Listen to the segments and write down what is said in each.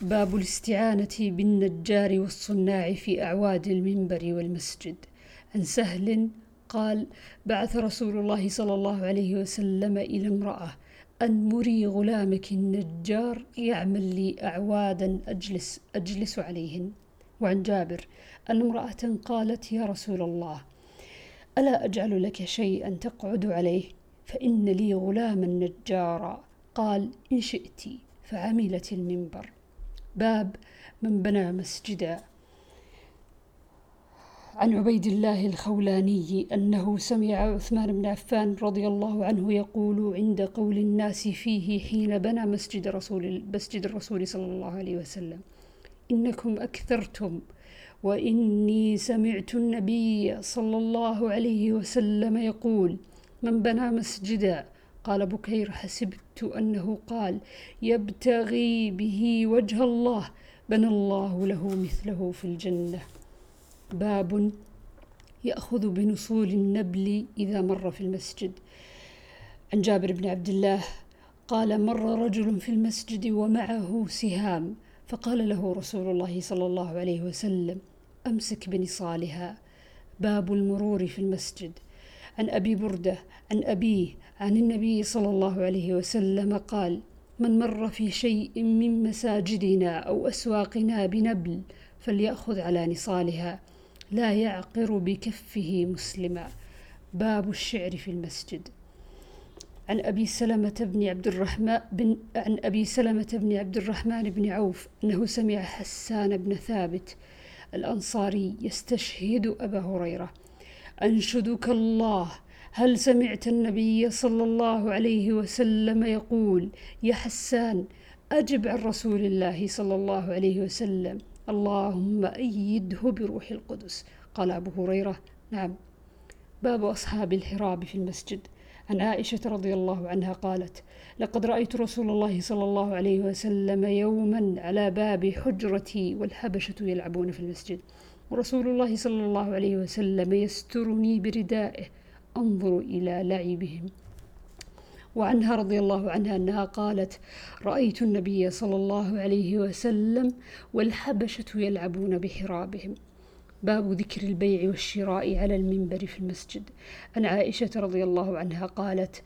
باب الاستعانة بالنجار والصناع في أعواد المنبر والمسجد. عن سهل قال بعث رسول الله صلى الله عليه وسلم إلى امرأة أن مري غلامك النجار يعمل لي أعوادا أجلس أجلس عليهن. وعن جابر أن امرأة قالت يا رسول الله ألا أجعل لك شيئا تقعد عليه؟ فإن لي غلاما نجارا. قال إن شئت فعملت المنبر. باب من بنى مسجدا. عن عبيد الله الخولاني أنه سمع عثمان بن عفان رضي الله عنه يقول عند قول الناس فيه حين بنى مسجد رسول مسجد الرسول صلى الله عليه وسلم إنكم أكثرتم وإني سمعت النبي صلى الله عليه وسلم يقول من بنى مسجدا قال بكير حسبت أنه قال يبتغي به وجه الله بنى الله له مثله في الجنة. باب يأخذ بنصول النبل إذا مر في المسجد. عن جابر بن عبد الله قال مر رجل في المسجد ومعه سهام فقال له رسول الله صلى الله عليه وسلم أمسك بنصالها. باب المرور في المسجد. عن أبي بردة عن أبيه عن النبي صلى الله عليه وسلم قال من مر في شيء من مساجدنا أو أسواقنا بنبل فليأخذ على نصالها لا يعقر بكفه مسلما. باب الشعر في المسجد. عن أبي سلمة بن عبد الرحمن بن عن أبي سلمة بن عبد الرحمن بن عوف أنه سمع حسان بن ثابت الأنصاري يستشهد أبا هريرة أنشدك الله. هل سمعت النبي صلى الله عليه وسلم يقول يا حسان أجب عن رسول الله صلى الله عليه وسلم اللهم أيده بروح القدس. قال أبو هريرة. نعم. باب أصحاب الحراب في المسجد. عن عائشة رضي الله عنها قالت لقد رأيت رسول الله صلى الله عليه وسلم يوما على باب حجرتي والحبشة يلعبون في المسجد. ورسول الله صلى الله عليه وسلم يسترني بردائه أنظر إلى لعبهم. وعنها رضي الله عنها أنها قالت رأيت النبي صلى الله عليه وسلم والحبشة يلعبون بحرابهم. باب ذكر البيع والشراء على المنبر في المسجد. عن عائشة رضي الله عنها قالت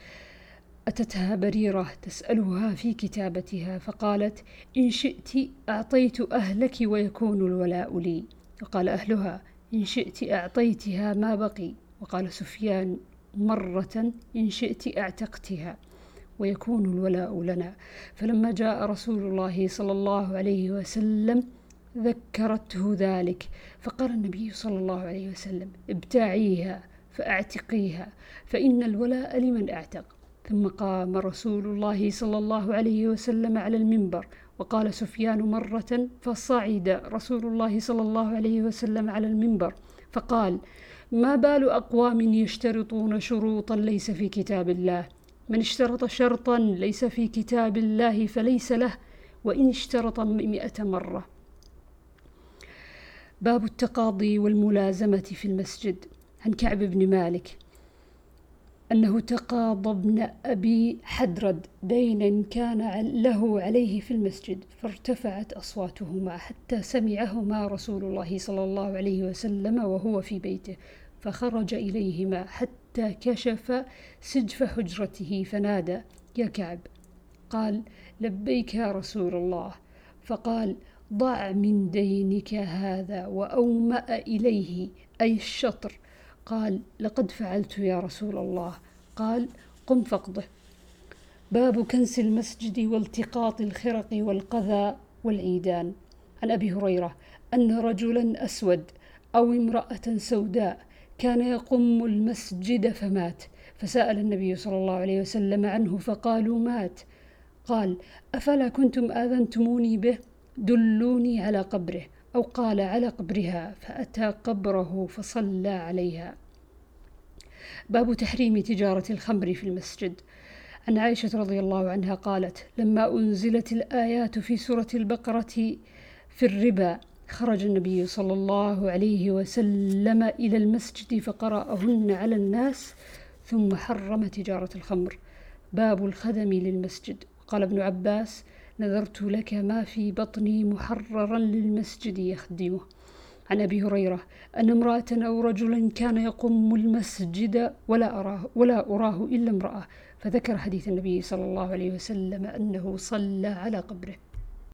أتتها بريرة تسألها في كتابتها فقالت إن شئت أعطيت أهلك ويكون الولاء لي. وقال أهلها إن شئت أعطيتها ما بقي. وقال سفيان مرة إن شئت أعتقتها ويكون الولاء لنا. فلما جاء رسول الله صلى الله عليه وسلم ذكرته ذلك. فقال النبي صلى الله عليه وسلم ابتاعيها فأعتقيها فإن الولاء لمن أعتق. ثم قام رسول الله صلى الله عليه وسلم على المنبر وقال سفيان مرة فصعد رسول الله صلى الله عليه وسلم على المنبر فقال ما بال أقوام يشترطون شروطا ليس في كتاب الله. من اشترط شرطا ليس في كتاب الله فليس له وإن اشترط مئة مرة. باب التقاضي والملازمة في المسجد. عن كعب بن مالك. أنه تقاضى ابن أبي حدرد دينا كان له عليه في المسجد فارتفعت أصواتهما حتى سمعهما رسول الله صلى الله عليه وسلم وهو في بيته فخرج إليهما حتى كشف سجف حجرته فنادى يا كعب قال لبيك يا رسول الله فقال ضع من دينك هذا وأومأ إليه أي الشطر قال لقد فعلت يا رسول الله. قال قم فقده باب كنس المسجد والتقاط الخرق والقذى والعيدان. عن أبي هريرة أن رجلا أسود أو امرأة سوداء كان يقم المسجد فمات. فسأل النبي صلى الله عليه وسلم عنه فقالوا مات. قال أفلا كنتم آذنتموني به؟ دلوني على قبره. أو قال على قبرها فأتى قبره فصلى عليها. باب تحريم تجارة الخمر في المسجد. عن عائشة رضي الله عنها قالت لما أنزلت الآيات في سورة البقرة في الربا خرج النبي صلى الله عليه وسلم إلى المسجد فقرأهن على الناس ثم حرم تجارة الخمر. باب الخدم للمسجد. قال ابن عباس نذرت لك ما في بطني محررا للمسجد يخدمه. عن أبي هريرة أن امرأة أو رجلا كان يقوم المسجد ولا أراه ولا أراه إلا امرأة. فذكر حديث النبي صلى الله عليه وسلم أنه صلى على قبره.